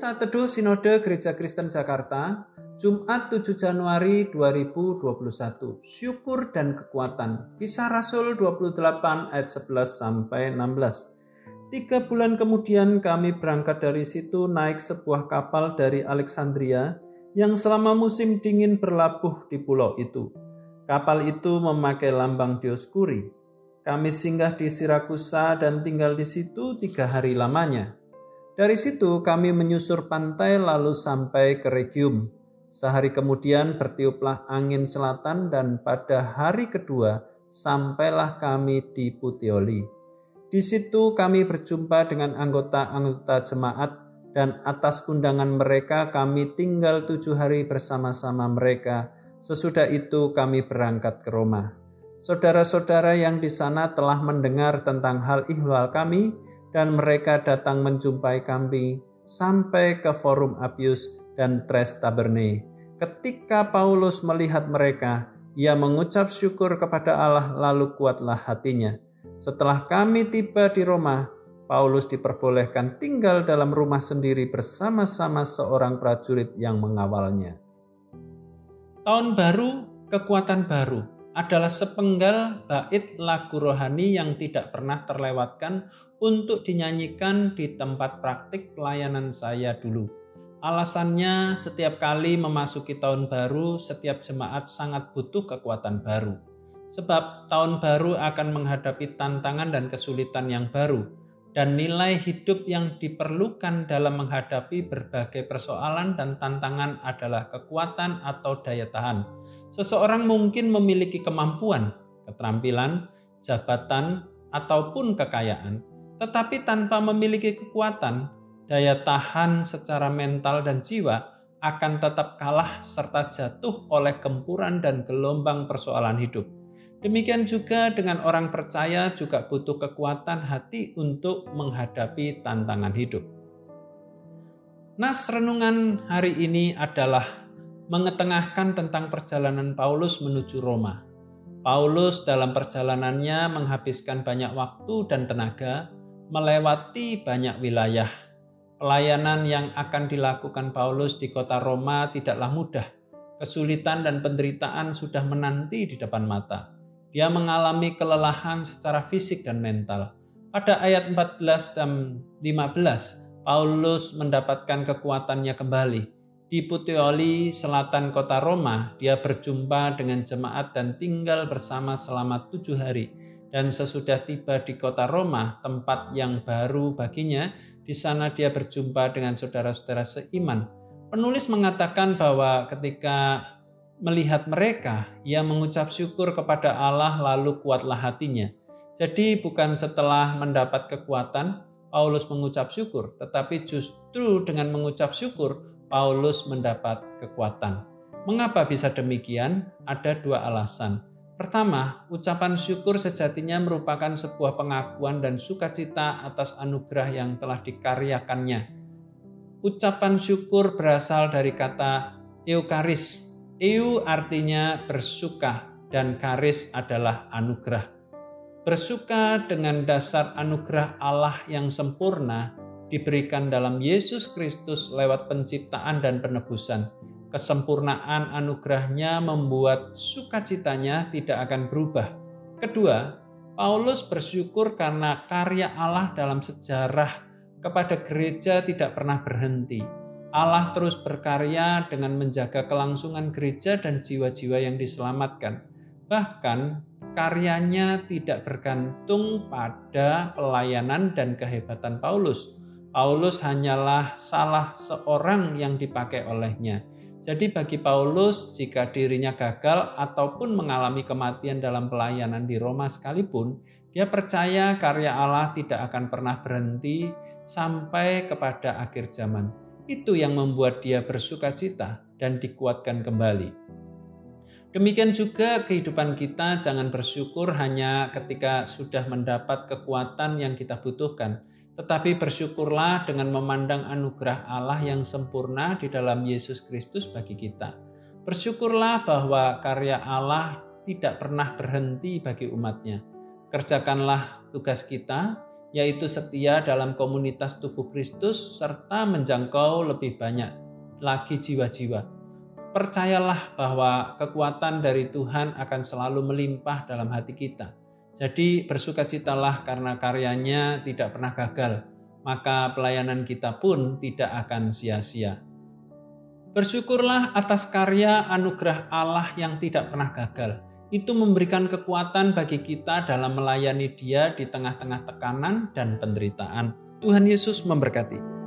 Saat Teduh Sinode Gereja Kristen Jakarta, Jumat 7 Januari 2021. Syukur dan kekuatan. Kisah Rasul 28 ayat 11 sampai 16. Tiga bulan kemudian kami berangkat dari situ naik sebuah kapal dari Alexandria yang selama musim dingin berlabuh di pulau itu. Kapal itu memakai lambang Dioskuri. Kami singgah di Sirakusa dan tinggal di situ tiga hari lamanya. Dari situ kami menyusur pantai lalu sampai ke Regium. Sehari kemudian bertiuplah angin selatan dan pada hari kedua sampailah kami di Puteoli. Di situ kami berjumpa dengan anggota-anggota jemaat dan atas undangan mereka kami tinggal tujuh hari bersama-sama mereka. Sesudah itu kami berangkat ke Roma. Saudara-saudara yang di sana telah mendengar tentang hal ihwal kami dan mereka datang menjumpai kami sampai ke Forum Apius dan Tres Taberne. Ketika Paulus melihat mereka, ia mengucap syukur kepada Allah lalu kuatlah hatinya. Setelah kami tiba di Roma, Paulus diperbolehkan tinggal dalam rumah sendiri bersama-sama seorang prajurit yang mengawalnya. Tahun baru, kekuatan baru adalah sepenggal bait lagu rohani yang tidak pernah terlewatkan untuk dinyanyikan di tempat praktik pelayanan saya dulu. Alasannya setiap kali memasuki tahun baru, setiap jemaat sangat butuh kekuatan baru. Sebab tahun baru akan menghadapi tantangan dan kesulitan yang baru, dan nilai hidup yang diperlukan dalam menghadapi berbagai persoalan dan tantangan adalah kekuatan atau daya tahan. Seseorang mungkin memiliki kemampuan, keterampilan, jabatan, ataupun kekayaan, tetapi tanpa memiliki kekuatan, daya tahan secara mental dan jiwa akan tetap kalah serta jatuh oleh gempuran dan gelombang persoalan hidup. Demikian juga dengan orang percaya juga butuh kekuatan hati untuk menghadapi tantangan hidup. Nas renungan hari ini adalah mengetengahkan tentang perjalanan Paulus menuju Roma. Paulus dalam perjalanannya menghabiskan banyak waktu dan tenaga melewati banyak wilayah. Pelayanan yang akan dilakukan Paulus di kota Roma tidaklah mudah. Kesulitan dan penderitaan sudah menanti di depan mata dia mengalami kelelahan secara fisik dan mental. Pada ayat 14 dan 15, Paulus mendapatkan kekuatannya kembali. Di Puteoli, selatan kota Roma, dia berjumpa dengan jemaat dan tinggal bersama selama tujuh hari. Dan sesudah tiba di kota Roma, tempat yang baru baginya, di sana dia berjumpa dengan saudara-saudara seiman. Penulis mengatakan bahwa ketika melihat mereka, ia mengucap syukur kepada Allah lalu kuatlah hatinya. Jadi bukan setelah mendapat kekuatan, Paulus mengucap syukur, tetapi justru dengan mengucap syukur, Paulus mendapat kekuatan. Mengapa bisa demikian? Ada dua alasan. Pertama, ucapan syukur sejatinya merupakan sebuah pengakuan dan sukacita atas anugerah yang telah dikaryakannya. Ucapan syukur berasal dari kata eukaris Eu artinya bersuka dan karis adalah anugerah. Bersuka dengan dasar anugerah Allah yang sempurna diberikan dalam Yesus Kristus lewat penciptaan dan penebusan. Kesempurnaan anugerahnya membuat sukacitanya tidak akan berubah. Kedua, Paulus bersyukur karena karya Allah dalam sejarah kepada gereja tidak pernah berhenti Allah terus berkarya dengan menjaga kelangsungan gereja dan jiwa-jiwa yang diselamatkan. Bahkan karyanya tidak bergantung pada pelayanan dan kehebatan Paulus. Paulus hanyalah salah seorang yang dipakai olehnya. Jadi bagi Paulus, jika dirinya gagal ataupun mengalami kematian dalam pelayanan di Roma sekalipun, dia percaya karya Allah tidak akan pernah berhenti sampai kepada akhir zaman. Itu yang membuat dia bersuka cita dan dikuatkan kembali. Demikian juga kehidupan kita jangan bersyukur hanya ketika sudah mendapat kekuatan yang kita butuhkan, tetapi bersyukurlah dengan memandang anugerah Allah yang sempurna di dalam Yesus Kristus bagi kita. Bersyukurlah bahwa karya Allah tidak pernah berhenti bagi umatnya. Kerjakanlah tugas kita, yaitu setia dalam komunitas tubuh Kristus serta menjangkau lebih banyak lagi jiwa-jiwa. Percayalah bahwa kekuatan dari Tuhan akan selalu melimpah dalam hati kita. Jadi bersukacitalah karena karyanya tidak pernah gagal, maka pelayanan kita pun tidak akan sia-sia. Bersyukurlah atas karya anugerah Allah yang tidak pernah gagal itu memberikan kekuatan bagi kita dalam melayani Dia di tengah-tengah tekanan dan penderitaan. Tuhan Yesus memberkati.